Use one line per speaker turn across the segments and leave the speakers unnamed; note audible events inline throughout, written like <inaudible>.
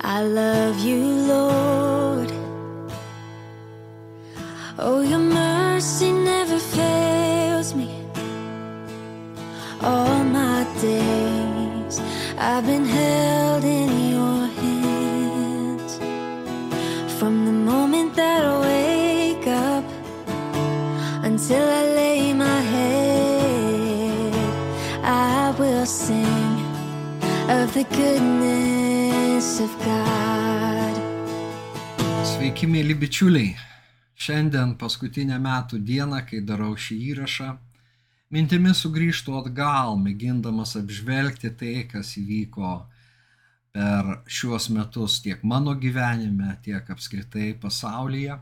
I love you, Lord. Oh, your mercy never fails me. All my days I've been held in your hands. From the moment that I wake up until I lay my head, I will sing of the goodness.
Sveiki, mėly bičiuliai. Šiandien paskutinę metų dieną, kai darau šį įrašą, mintimis sugrįžtu atgal, mėgindamas apžvelgti tai, kas įvyko per šiuos metus tiek mano gyvenime, tiek apskritai pasaulyje.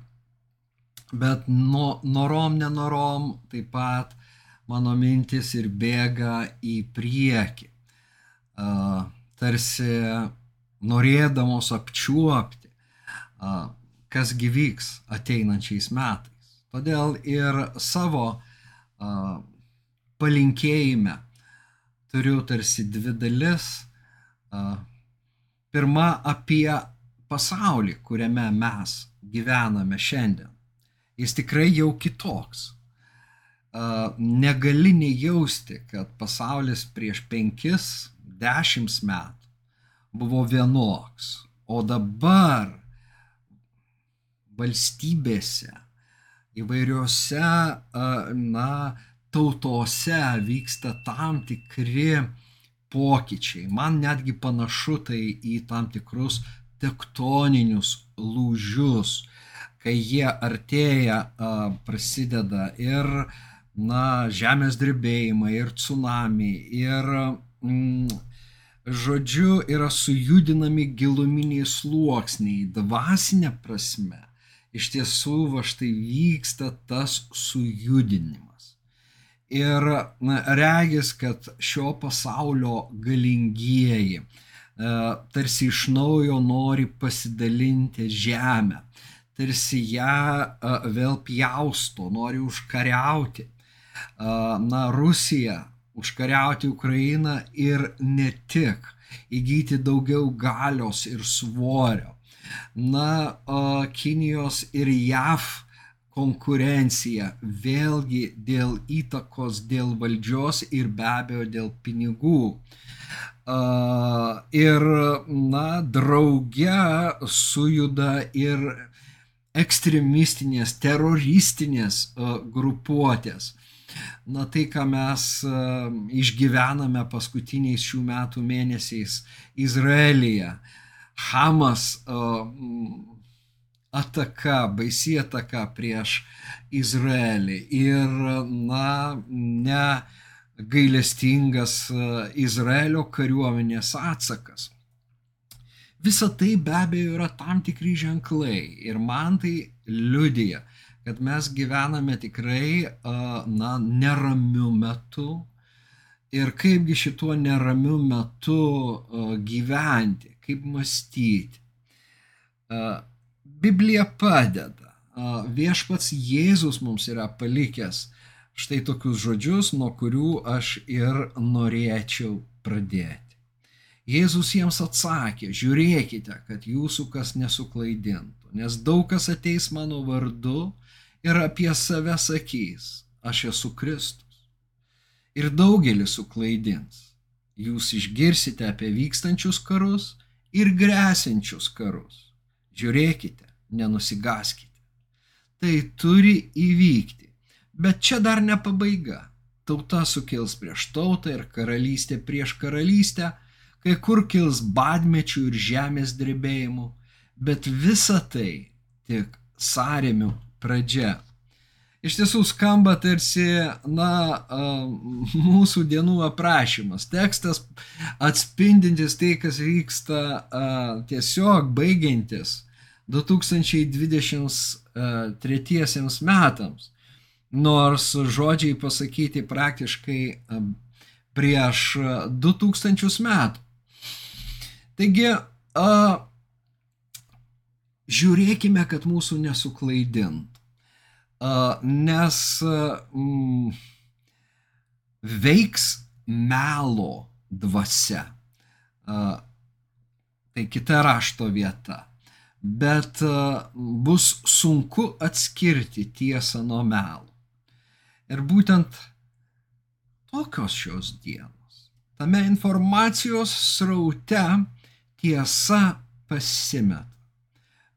Bet no, norom, nenorom taip pat mano mintis ir bėga į priekį. Uh, tarsi norėdamos apčiuopti, kas gyvyks ateinančiais metais. Todėl ir savo palinkėjime turiu tarsi dvi dalis. Pirma apie pasaulį, kuriame mes gyvename šiandien. Jis tikrai jau kitoks. Negali nejausti, kad pasaulis prieš penkis, dešimt metų buvo vienoks, o dabar valstybėse, įvairiose, na, tautose vyksta tam tikri pokyčiai. Man netgi panašu tai į tam tikrus tektoninius lūžius, kai jie artėja, prasideda ir, na, žemės drebėjimai, ir tsunami, ir mm, žodžiu, yra sujudinami giluminiai sluoksniai, dvasinė prasme. Iš tiesų, va štai vyksta tas sujudinimas. Ir na, regis, kad šio pasaulio galingieji e, tarsi iš naujo nori pasidalinti žemę, tarsi ją e, vėl pjausto, nori užkariauti. E, na, Rusija užkariauti Ukrainą ir ne tik įgyti daugiau galios ir svorio. Na, Kinijos ir JAV konkurencija vėlgi dėl įtakos, dėl valdžios ir be abejo dėl pinigų. Ir, na, drauge sujuda ir ekstremistinės, teroristinės grupuotės na tai, ką mes išgyvename paskutiniais šių metų mėnesiais Izraelyje. Hamas ataka, baisi ataka prieš Izraelį ir, na, ne gailestingas Izraelio kariuomenės atsakas. Visa tai be abejo yra tam tikri ženklai ir man tai liudija, kad mes gyvename tikrai, na, neramiu metu. Ir kaipgi šituo neramiu metu gyventi, kaip mąstyti. Biblija padeda. Viešpats Jėzus mums yra palikęs štai tokius žodžius, nuo kurių aš ir norėčiau pradėti. Jėzus jiems atsakė, žiūrėkite, kad jūsų kas nesuklaidintų, nes daug kas ateis mano vardu ir apie save sakys, aš esu Kristus. Ir daugelis suklaidins. Jūs išgirsite apie vykstančius karus ir grėsinčius karus. Žiūrėkite, nenusigaskite. Tai turi įvykti. Bet čia dar ne pabaiga. Tauta sukils prieš tautą ir karalystė prieš karalystę, kai kur kils badmečių ir žemės drebėjimų, bet visa tai tik sąrėmių pradžia. Iš tiesų skamba tarsi, na, mūsų dienų aprašymas, tekstas atspindintis tai, kas vyksta tiesiog baigiantis 2023 metams. Nors žodžiai pasakyti praktiškai prieš 2000 metų. Taigi, žiūrėkime, kad mūsų nesuklaidintų. Nes mm, veiks melo dvasia. Tai kita rašto vieta. Bet bus sunku atskirti tiesą nuo melų. Ir būtent tokios šios dienos. Tame informacijos sraute tiesa pasimeta.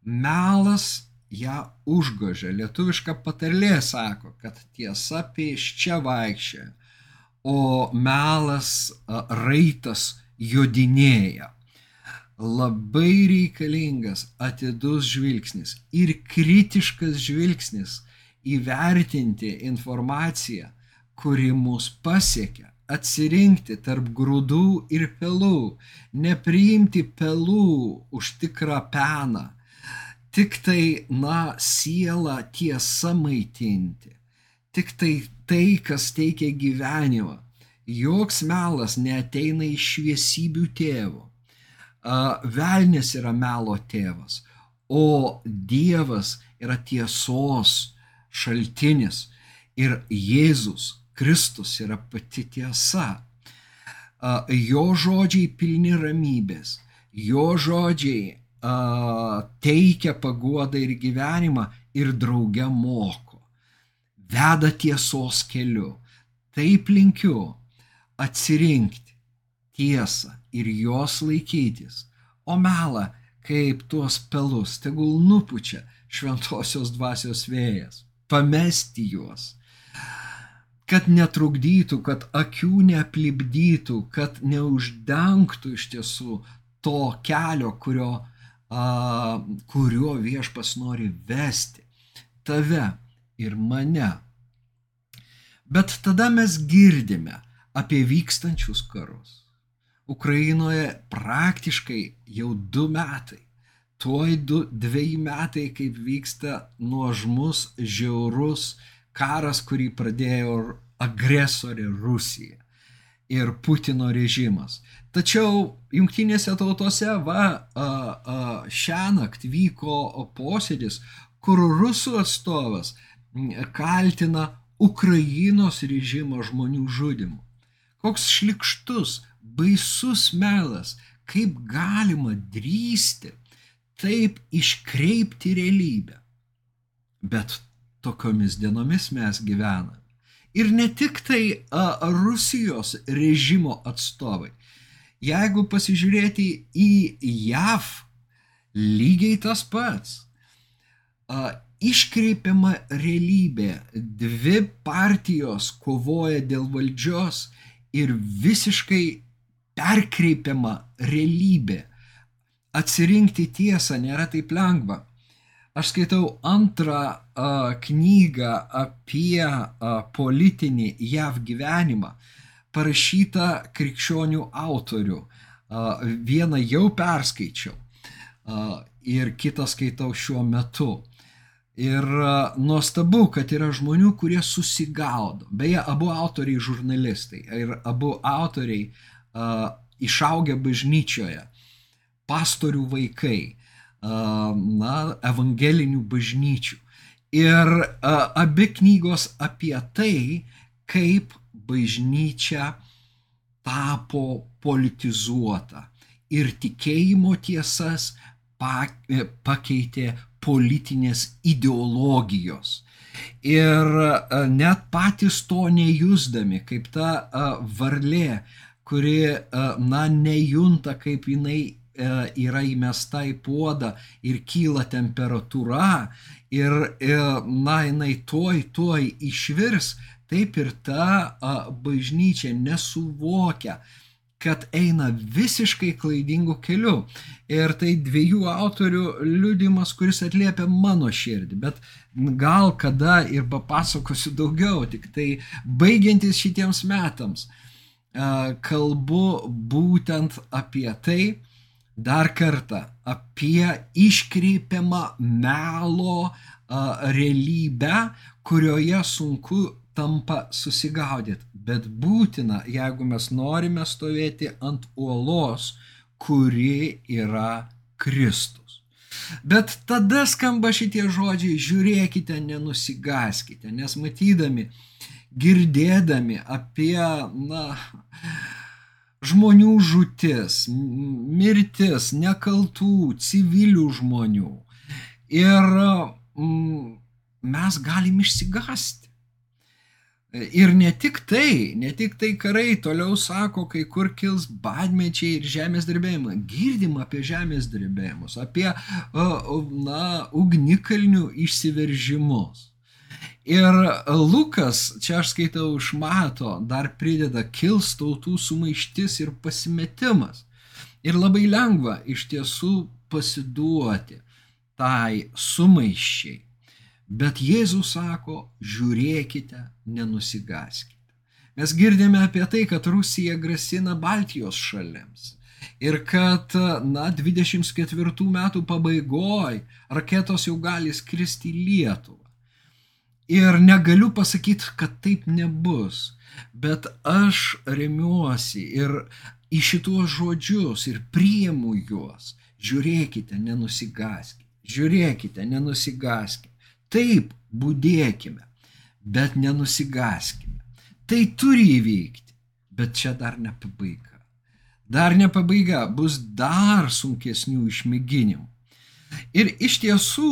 Melas ją užgožia. Lietuviška patarlė sako, kad tiesa pėščia vaikščia, o melas raitas jodinėja. Labai reikalingas atidus žvilgsnis ir kritiškas žvilgsnis įvertinti informaciją, kuri mus pasiekia, atsirinkti tarp grūdų ir pelų, nepriimti pelų už tikrą peną, tik tai, na, sielą tiesa maitinti, tik tai tai, kas teikia gyvenimą. Joks melas neteina iš šviesybių tėvo. Velnis yra melo tėvas, o Dievas yra tiesos šaltinis ir Jėzus Kristus yra pati tiesa. Jo žodžiai pilni ramybės, jo žodžiai teikia paguodą ir gyvenimą ir drauge moko. Veda tiesos keliu. Taip linkiu atsirinkti tiesą ir jos laikytis, o melą kaip tuos pelus tegul nupučia šventosios dvasios vėjas, pamesti juos, kad netrukdytų, kad akių neaplipdytų, kad neuždengtų iš tiesų to kelio, kurio a, kuriuo viešpas nori vesti tave ir mane. Bet tada mes girdime apie vykstančius karus. Ukrainoje praktiškai jau du metai. Tuoj du, dviejai metai, kaip vyksta nuožmus, žiaurus karas, kurį pradėjo agresorė Rusija ir Putino režimas. Tačiau jungtinėse tautose va, a, a, šią naktį vyko posėdis, kur rusų atstovas kaltina Ukrainos režimo žmonių žudimu. Koks šlikštus, baisus melas, kaip galima drįsti taip iškreipti realybę. Bet tokiomis dienomis mes gyvename. Ir ne tik tai a, Rusijos režimo atstovai, Jeigu pasižiūrėti į JAV, lygiai tas pats. Iškreipiama realybė, dvi partijos kovoja dėl valdžios ir visiškai perkreipiama realybė. Atsirinkti tiesą nėra taip lengva. Aš skaitau antrą a, knygą apie a, politinį JAV gyvenimą parašyta krikščionių autorių. Vieną jau perskaičiau ir kitą skaitau šiuo metu. Ir nuostabu, kad yra žmonių, kurie susigaudo. Beje, abu autoriai žurnalistai ir abu autoriai uh, išaugę bažnyčioje, pastorių vaikai, na, evangelinių bažnyčių. Ir abi knygos apie tai, kaip bažnyčia tapo politizuota ir tikėjimo tiesas pakeitė politinės ideologijos. Ir e, net patys to nejusdami, kaip ta e, varlė, kuri, e, na, nejunta, kaip jinai yra įmesta į puodą ir kyla temperatūra ir, na, jinai tuoj, tuoj išvirs, taip ir ta bažnyčia nesuvokia, kad eina visiškai klaidingu keliu. Ir tai dviejų autorių liudimas, kuris atliepia mano širdį, bet gal kada ir papasakosiu daugiau, tik tai baigiantis šitiems metams, kalbu būtent apie tai, dar kartą apie iškreipiamą melo realybę, kurioje sunku tampa susigaudyt, bet būtina, jeigu mes norime stovėti ant uolos, kuri yra Kristus. Bet tada skamba šitie žodžiai, žiūrėkite, nenusigaskite, nes matydami, girdėdami apie, na, žmonių žūtis, mirtis, nekaltų civilių žmonių. Ir mm, mes galim išsigasti. Ir ne tik tai, ne tik tai karai, toliau sako, kai kur kils badmečiai ir žemės drebėjimai. Girdim apie žemės drebėjimus, apie na, ugnikalnių išsiveržimus. Ir Lukas, čia aš skaitau iš mato, dar prideda kils tautų sumaištis ir pasimetimas. Ir labai lengva iš tiesų pasiduoti tai sumaiščiai. Bet Jėzus sako, žiūrėkite, nenusigaskite. Mes girdime apie tai, kad Rusija grasina Baltijos šalims. Ir kad, na, 24 metų pabaigoje raketos jau gali skristi į Lietuvą. Ir negaliu pasakyti, kad taip nebus, bet aš remiuosi ir į šituos žodžius ir priimu juos. Žiūrėkite, nenusigaskite. Žiūrėkite, nenusigaskite. Taip, būdėkime, bet nenusigaskime. Tai turi įvykti, bet čia dar ne pabaiga. Dar ne pabaiga, bus dar sunkesnių išmėginimų. Ir iš tiesų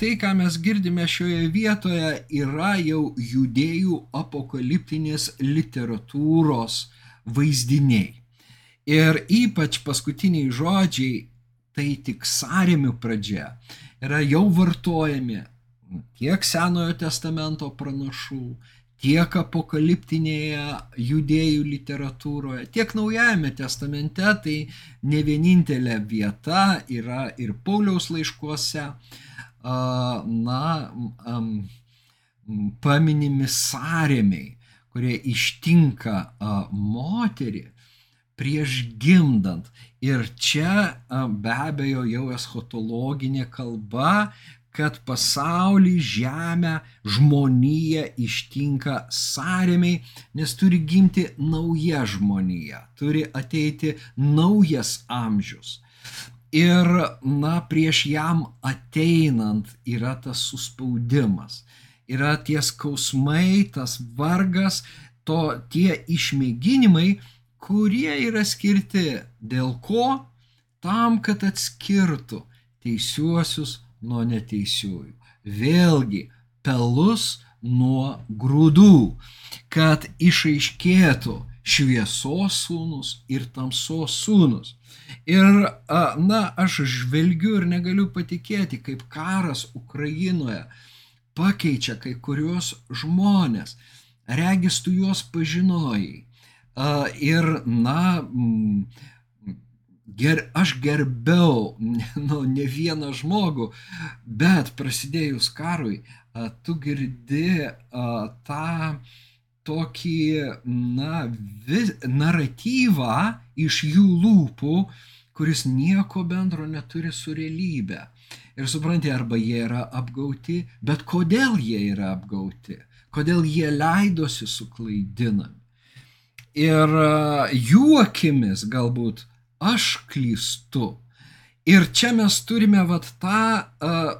tai, ką mes girdime šioje vietoje, yra jau judėjų apokaliptinės literatūros vaizdiniai. Ir ypač paskutiniai žodžiai, tai tik sąrėmių pradžia, yra jau vartojami tiek Senojo testamento pranašų, tiek apokaliptinėje judėjų literatūroje, tiek Naujajame testamente, tai ne vienintelė vieta yra ir Pauliaus laiškuose, na, paminimi sąrėmiai, kurie ištinka moterį prieš gimdant. Ir čia be abejo jau eschatologinė kalba, kad pasaulį, žemę, žmoniją ištinka sąrėmiai, nes turi gimti nauja žmonija, turi ateiti naujas amžius. Ir, na, prieš jam ateinant yra tas suspaudimas, yra tie skausmai, tas vargas, to, tie išmėginimai, kurie yra skirti dėl ko? Tam, kad atskirtų teisiuosius nuo neteisiųjų. Vėlgi, pelus nuo grūdų, kad išaiškėtų šviesos sūnus ir tamsos sūnus. Ir, na, aš žvelgiu ir negaliu patikėti, kaip karas Ukrainoje pakeičia kai kurios žmonės. Regis tu juos pažinojai. Ir, na, ger, aš gerbiau nu, ne vieną žmogų, bet prasidėjus karui, tu girdi tą tokį na, vis, naratyvą iš jų lūpų, kuris nieko bendro neturi su realybė. Ir supranti, arba jie yra apgauti, bet kodėl jie yra apgauti, kodėl jie leidosi suklaidinami. Ir jų akimis galbūt aš klystu. Ir čia mes turime vat tą,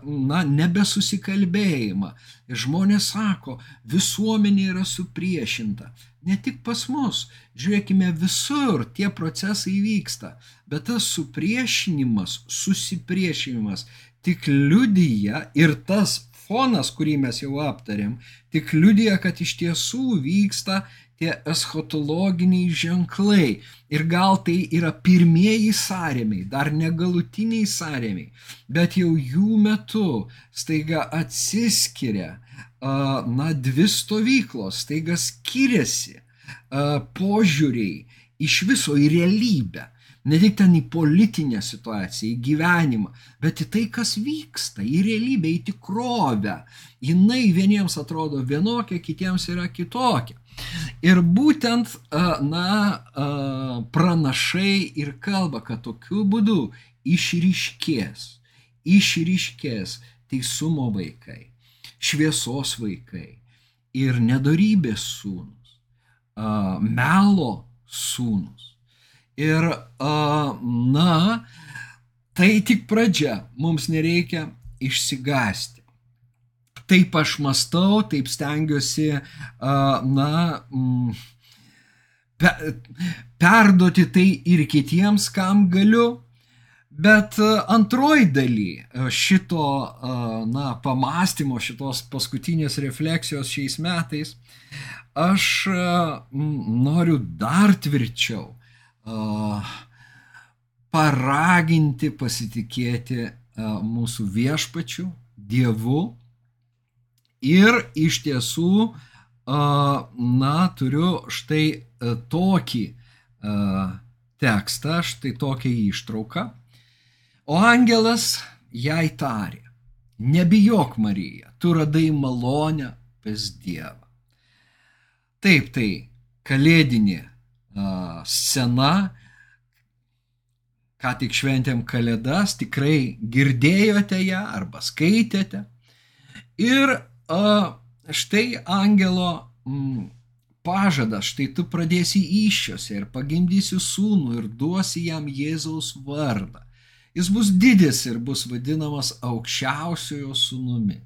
na, nebesusikalbėjimą. Ir žmonės sako, visuomenė yra supriešinta. Ne tik pas mus, žiūrėkime visur, tie procesai vyksta. Bet tas supriešinimas, susipriešinimas tik liudyja ir tas fonas, kurį mes jau aptarėm, tik liudyja, kad iš tiesų vyksta tie eschatologiniai ženklai. Ir gal tai yra pirmieji sąrėmiai, dar negalutiniai sąrėmiai, bet jau jų metu staiga atsiskiria, na, dvi stovyklos, staiga skiriasi požiūriai iš viso į realybę. Ne tik ten į politinę situaciją, į gyvenimą, bet į tai, kas vyksta, į realybę, į tikrovę. Jinai vieniems atrodo vienokia, kitiems yra kitokia. Ir būtent, na, pranašai ir kalba, kad tokiu būdu išryškės, išryškės teisumo vaikai, šviesos vaikai ir nedarybės sūnus, melo sūnus. Ir, na, tai tik pradžia, mums nereikia išsigasti taip aš mastau, taip stengiuosi, na, mm, pe, perduoti tai ir kitiems, kam galiu. Bet antroji daly šito, na, pamastymo, šitos paskutinės refleksijos šiais metais, aš noriu dar tvirčiau paraginti pasitikėti mūsų viešpačiu, Dievu ir iš tiesų, na, turiu štai tokį tekstą, štai tokią ištrauką. O angelas jai tarė, nebijok Marija, tu radai malonę pas Dievą. Taip, tai kalėdinė scena, ką tik šventėm kalėdas, tikrai girdėjote ją arba skaitėte. Ir štai angelo m, pažadas, štai tu pradėsi iššiose ir pagimdysi sūnų ir duosi jam Jėzaus vardą. Jis bus didis ir bus vadinamas aukščiausiojo sūnumi.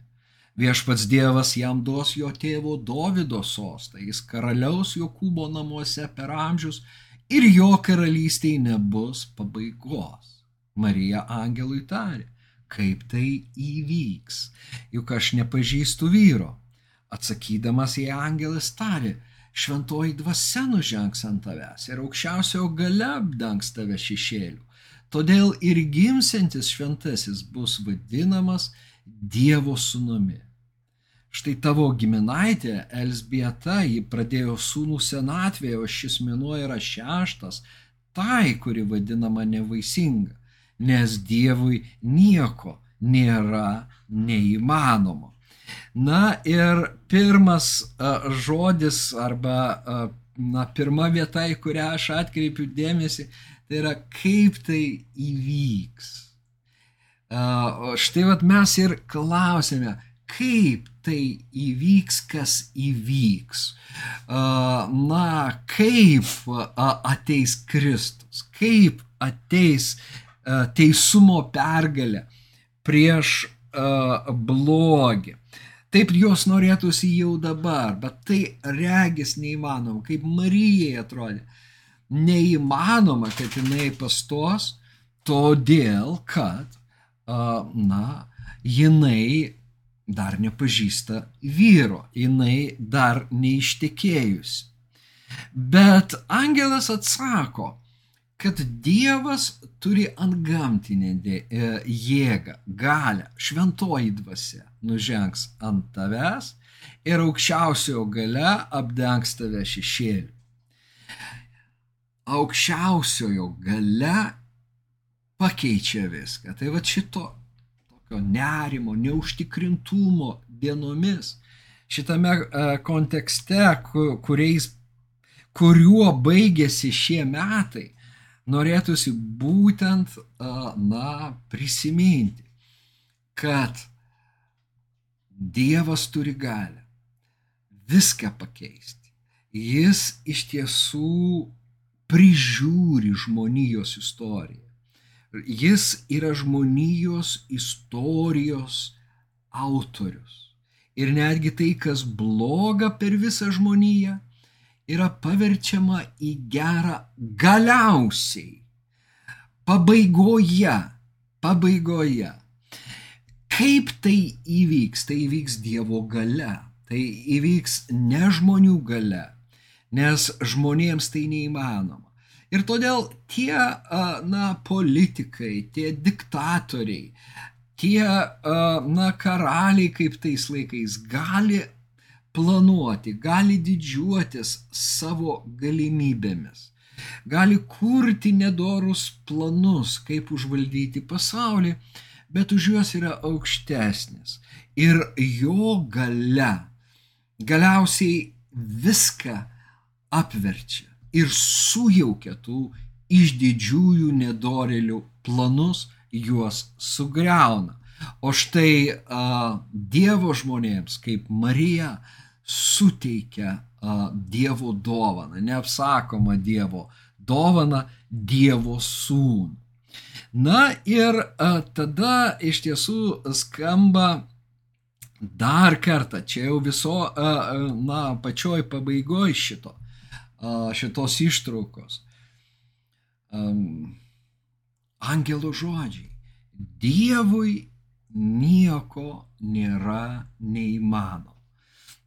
Viešpats Dievas jam duos jo tėvo Dovido sostą, jis karaliaus Jokūbo namuose per amžius ir jo karalystėje nebus pabaigos. Marija angelui tarė, kaip tai įvyks, juk aš nepažįstu vyro. Atsakydamas į angelas tarė, šventoji dvasia nužengs ant tavęs ir aukščiausio gale apdangs tave šešėlių. Todėl ir gimsiantis šventasis bus vadinamas Dievo sūnumi. Štai tavo giminaitė Elsbieta, ji pradėjo sūnų senatvėje, o šis mėnuo yra šeštas, tai, kuri vadinama nevaisinga, nes Dievui nieko nėra neįmanomo. Na ir pirmas uh, žodis arba uh, na, pirma vieta, į kurią aš atkreipiu dėmesį, tai yra kaip tai įvyks. Uh, štai vat mes ir klausėme, kaip tai įvyks, kas įvyks. Na, kaip ateis Kristus, kaip ateis teisumo pergalė prieš blogį. Taip jos norėtųsi jau dabar, bet tai regis neįmanoma, kaip Marijai atrodė. Neįmanoma, kad jinai pastos, todėl kad, na, jinai dar nepažįsta vyro, jinai dar neištekėjusi. Bet angelas atsako, kad Dievas turi antgamtinę e, jėgą, galę, šventoji dvasia nužengs ant tavęs ir aukščiausiojo gale apdengs tave šešėliu. Aukščiausiojo gale pakeičia viską. Tai va šito tokio nerimo, neužtikrintumo dienomis. Šitame e, kontekste, kuriais, kuriuo baigėsi šie metai, norėtųsi būtent, na, prisiminti, kad Dievas turi galę viską pakeisti. Jis iš tiesų prižiūri žmonijos istoriją. Jis yra žmonijos istorijos autorius. Ir netgi tai, kas bloga per visą žmoniją, yra paverčiama į gerą galiausiai. Pabaigoje. Pabaigoje. Kaip tai įvyks? Tai įvyks Dievo gale. Tai įvyks ne žmonių gale. Nes žmonėms tai neįmanoma. Ir todėl tie, na, politikai, tie diktatoriai, tie, na, karaliai kaip tais laikais gali planuoti, gali didžiuotis savo galimybėmis, gali kurti nedorus planus, kaip užvaldyti pasaulį, bet už juos yra aukštesnis. Ir jo gale galiausiai viską apverčia ir sujaukia tų iš didžiųjų nedorelių planus, juos sugriauna. O štai a, Dievo žmonėms, kaip Marija, suteikia a, Dievo dovaną, neapsakoma Dievo dovana, Dievo sūnų. Na ir a, tada iš tiesų skamba dar kartą, čia jau viso, a, na, pačioj pabaigoje šito šitos ištraukos. Angelo žodžiai. Dievui nieko nėra neįmanomo.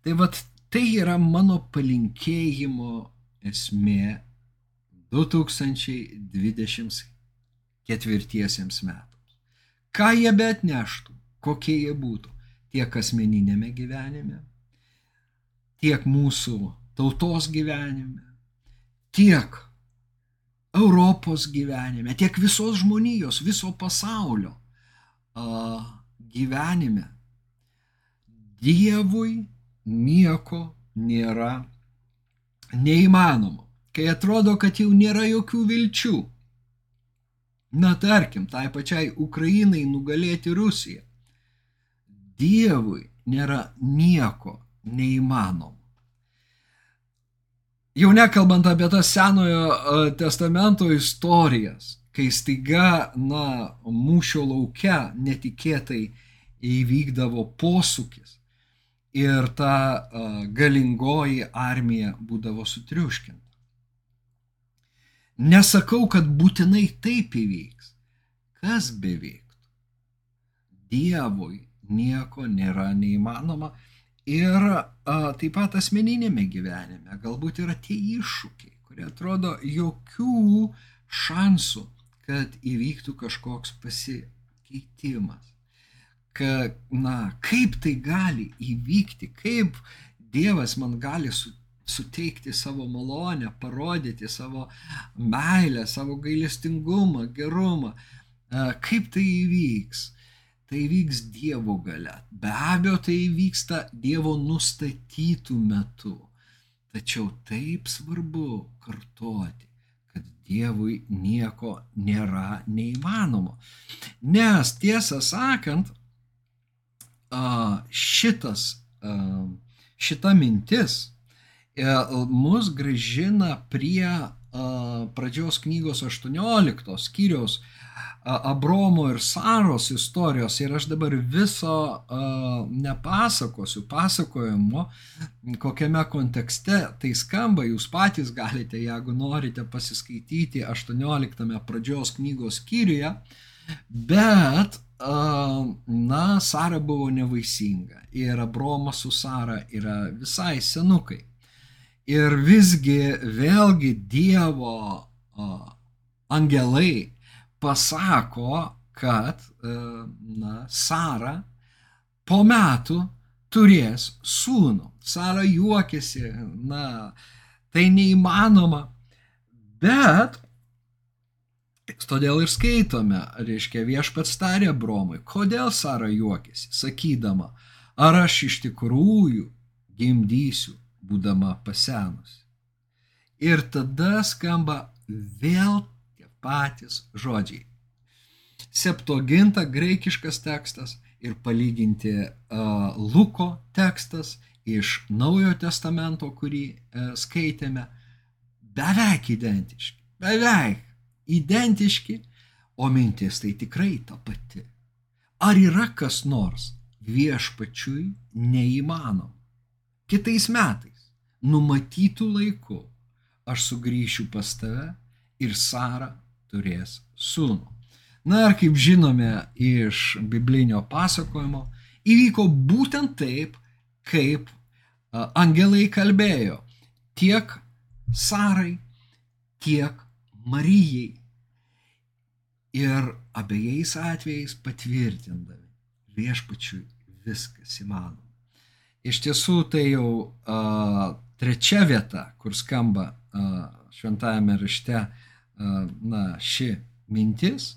Tai vad tai yra mano palinkėjimo esmė 2024 metams. Ką jie bet neštų, kokie jie būtų, tiek asmeninėme gyvenime, tiek mūsų tautos gyvenime, tiek Europos gyvenime, tiek visos žmonijos, viso pasaulio gyvenime. Dievui nieko nėra neįmanomo, kai atrodo, kad jau nėra jokių vilčių. Na tarkim, tai pačiai Ukrainai nugalėti Rusiją. Dievui nėra nieko neįmanomo. Jau nekalbant apie tas senojo testamento istorijas, kai staiga, na, mūšio laukia netikėtai įvykdavo posūkis ir ta galingoji armija būdavo sutriuškinta. Nesakau, kad būtinai taip įvyks. Kas beveiktų? Dievui nieko nėra neįmanoma ir a, taip pat asmeninėme gyvenime galbūt yra tie iššūkiai, kurie atrodo jokių šansų, kad įvyktų kažkoks pasikeitimas kad, na, kaip tai gali įvykti, kaip Dievas man gali su, suteikti savo malonę, parodyti savo meilę, savo gailestingumą, gerumą, kaip tai įvyks. Tai vyks Dievo gale. Be abejo, tai vyksta Dievo nustatytų metų. Tačiau taip svarbu kartoti, Dievui nieko nėra neįmanomo. Nes tiesą sakant, šitas, šita mintis e, mus gražina prie pradžios knygos 18 skyriaus Abromo ir Saros istorijos ir aš dabar viso uh, nepasakosiu pasakojimo, kokiame kontekste tai skamba, jūs patys galite, jeigu norite, pasiskaityti 18 pradžios knygos skyriuje, bet na, Sara buvo nevaisinga ir Abromas su Sara yra visai senukai. Ir visgi vėlgi Dievo angelai pasako, kad na, Sara po metų turės sūnų. Sara juokėsi, na, tai neįmanoma, bet Todėl ir skaitome, reiškia viešpats tarė Bromui, kodėl Sara juokėsi, sakydama, ar aš iš tikrųjų gimdysiu, būdama pasenusi. Ir tada skamba vėl patys žodžiai. Septoginta graikiškas tekstas ir palyginti uh, Luko tekstas iš Naujojo testamento, kurį uh, skaitėme, beveik identiški. Beveik identiški, o mintis tai tikrai ta pati. Ar yra kas nors viešpačiui neįmanom? Kitais metais, numatytų laiku, aš sugrįšiu pas tave ir Sara turės sūnų. Na ir kaip žinome iš biblinio pasakojimo, įvyko būtent taip, kaip angelai kalbėjo tiek Sarai, tiek Marijai. Ir abiejais atvejais patvirtindami viešpačiui viskas įmanoma. Iš tiesų tai jau a, trečia vieta, kur skamba a, šventajame rašte a, na, ši mintis,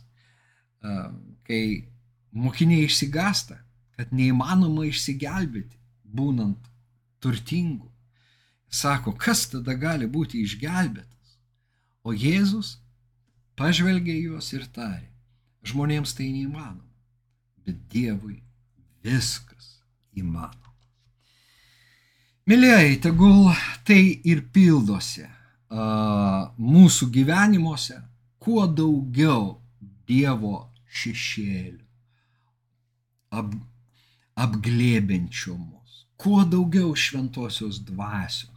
kai mokiniai išsigasta, kad neįmanoma išsigelbėti, būnant turtingu. Sako, kas tada gali būti išgelbėtas? O Jėzus pažvelgė juos ir tarė, žmonėms tai neįmanoma, bet Dievui viskas įmanoma. Mėlyjei, tegul tai ir pildosi mūsų gyvenimuose, kuo daugiau Dievo šešėlių ap, apglėbiančių mus, kuo daugiau šventosios dvasios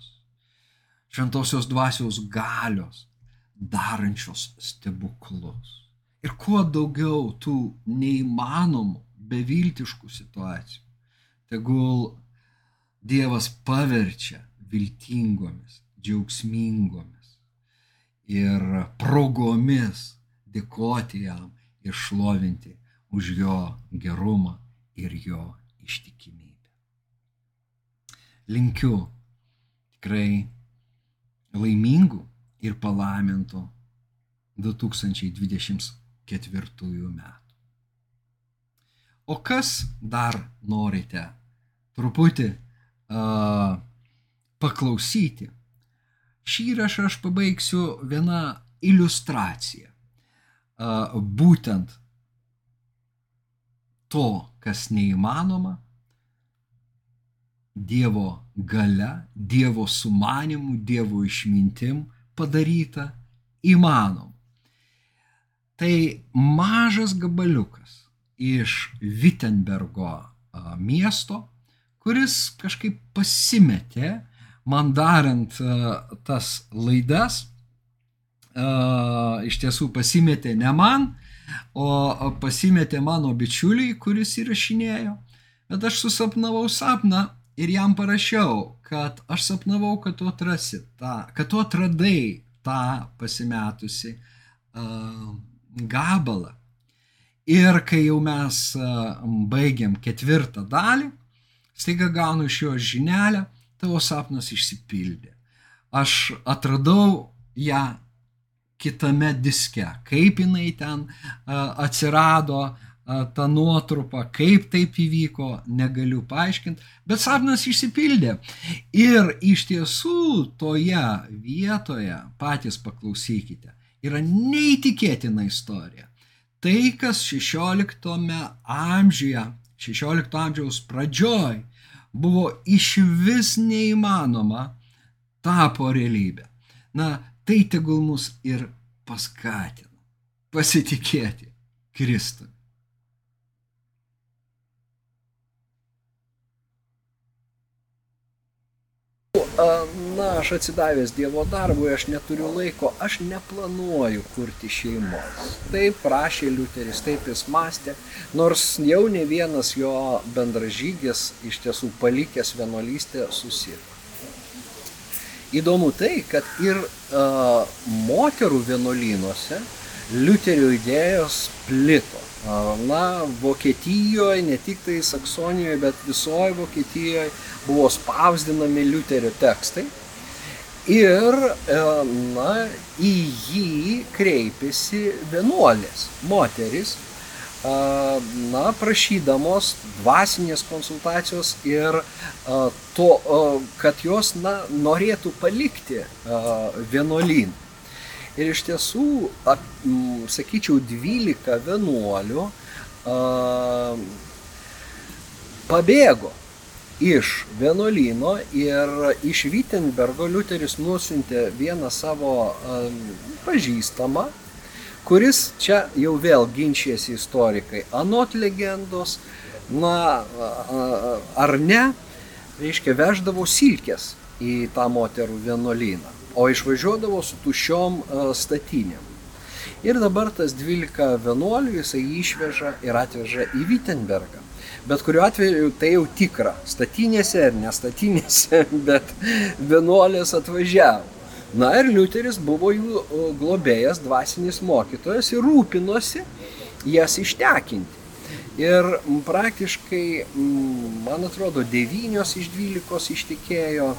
šventosios dvasios galios, darančios stebuklus. Ir kuo daugiau tų neįmanomų, beviltiškų situacijų, tegul Dievas paverčia viltingomis, džiaugsmingomis ir progomis dėkoti jam ir šlovinti už jo gerumą ir jo ištikimybę. Linkiu tikrai laimingų ir palaimintų 2024 metų. O kas dar norite truputį uh, paklausyti? Šį įrašą aš pabaigsiu vieną iliustraciją. Būtent to, kas neįmanoma, Dievo gale, Dievo sumanimu, Dievo išmintim padaryta įmanom. Tai mažas gabaliukas iš Wittenbergo miesto, kuris kažkaip pasimetė, man darant tas laidas, iš tiesų pasimetė ne man, o pasimetė mano bičiuliai, kuris įrašinėjo. Bet aš susapnavau sapną ir jam parašiau, kad aš sapnavau, kad tu atrasi tą, kad tu atradai tą pasimetusi uh, gabalą. Ir kai jau mes uh, baigiam ketvirtą dalį, staiga gaunu iš jo žinelę, tavo sapnas išsipildė. Aš atradau ją kitame diske, kaip jinai ten atsirado, tą nuotrupą, kaip taip įvyko, negaliu paaiškinti, bet sapnas išsipildė. Ir iš tiesų toje vietoje, patys paklausykite, yra neįtikėtina istorija. Tai, kas 16 amžiuje, 16 amžiaus pradžioj buvo iš vis neįmanoma, tapo realybė. Na, tai tegul mus ir paskatina pasitikėti Kristumi. Na, aš atsidavęs Dievo darbui, aš neturiu laiko, aš neplanuoju kurti šeimos. Taip prašė Liuteris, taip jis mąstė, nors jau ne vienas jo bendražygis iš tiesų palikęs vienuolystę susirgo. Įdomu tai, kad ir uh, moterų vienuolynuose Liuterio idėjos plito. Na, Vokietijoje, ne tik tai Saksonijoje, bet visoje Vokietijoje buvo spausdinami Liuterio tekstai. Ir, e, na, į jį kreipėsi vienuolės, moteris, na, prašydamos dvasinės konsultacijos ir to, kad jos, na, norėtų palikti vienuolyną. Ir iš tiesų, ap, sakyčiau, 12 vienuolių a, pabėgo iš vienuolyno ir iš Wittenbergo Liuteris nusintė vieną savo a, pažįstamą, kuris čia jau vėl ginčijasi istorikai. Anot legendos, na, ar ne, reiškia, veždavo silkės į tą moterų vienuolyną o išvažiuodavo su tušiom e, statinėm. Ir dabar tas 12 vienuolių jisai išveža ir atveža į Wittenbergą. Bet kuriuo atveju tai jau tikra. Statinėse ir nestatinėse, <laughs> bet vienuolės atvažiavo. Na ir Liuteris buvo jų e, globėjas, dvasinis mokytojas ir rūpinosi jas ištekinti. Ir praktiškai, man atrodo, devynios iš dvylikos ištikėjo,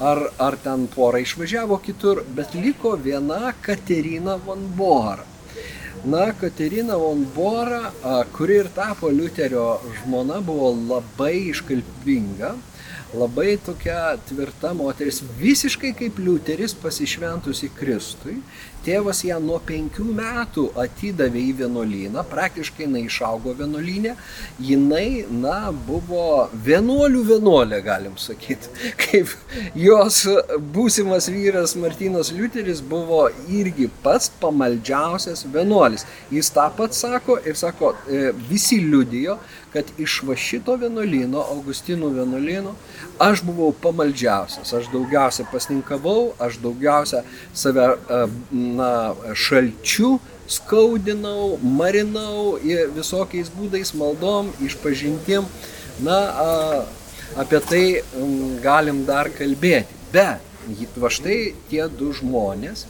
ar, ar ten pora išvažiavo kitur, bet liko viena Katerina von Bora. Na, Katerina von Bora, kuri ir tapo Liuterio žmona, buvo labai iškalbinga, labai tokia tvirta moteris, visiškai kaip Liuteris pasišventusi Kristui. Tėvas ją nuo penkių metų atidavė į vienuolyną, praktiškai jinai išaugo vienuolynė, jinai, na, buvo vienuolių vienuolė, galim sakyti, <laughs> kaip jos būsimas vyras Martinas Liuteris buvo irgi pats pamaldžiausias vienuolis. Jis tą pat sako ir sako, e, visi liudijo, kad iš va šito vienuolino, Augustinų vienuolino, aš buvau pamaldžiausias, aš daugiausia pasninkavau, aš daugiausia save e, na, šalčiu skaudinau, marinau visokiais būdais, maldom, išpažintim. Na, apie tai galim dar kalbėti. Bet, va štai tie du žmonės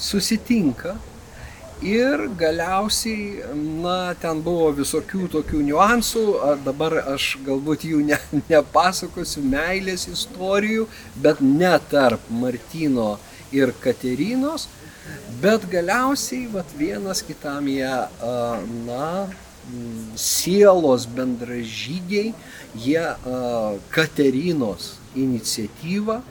susitinka Ir galiausiai, na, ten buvo visokių tokių niuansų, dabar aš galbūt jų ne, <laughs> nepasakosiu, meilės istorijų, bet ne tarp Martino ir Katerinos, bet galiausiai, vat, vienas kitam jie, na, sielos bendražygiai, jie Katerinos iniciatyvą,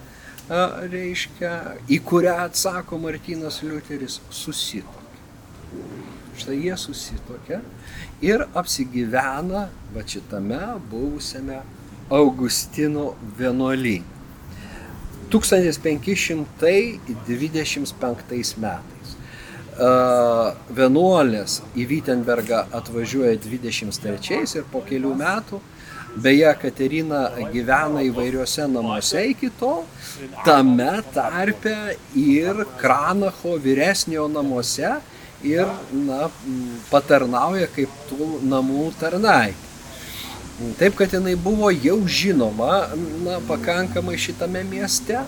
reiškia, į kurią atsako Martinas Liuteris, susito. Štai jie susitokia ir apsigyvena va šitame buvusiame Augustino vienuolyne. 1525 metais. Vienuolės į Wittenbergą atvažiuoja 23 ir po kelių metų. Beje, Katerina gyvena įvairiuose namuose iki to, tame tarpe ir Kranacho vyresniojo namuose ir na, patarnauja kaip tų namų tarnai. Taip, kad jinai buvo jau žinoma na, pakankamai šitame mieste,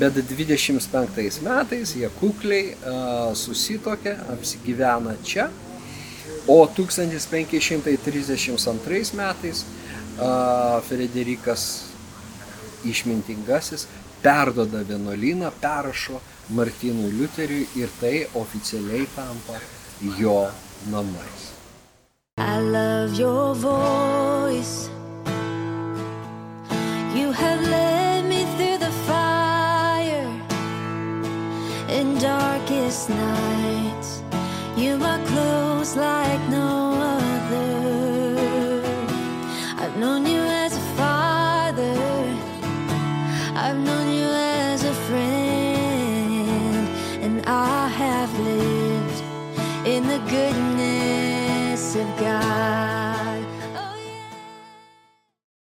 bet 25 metais jie kukliai a, susitokia, apsigyvena čia, o 1532 metais a, Frederikas išmintingasis perdoda vienuolyną, perrašo Martynui Liuteriui ir tai oficialiai tampa jo namais. I love your voice. You have led me through the fire in darkest nights. You are close like no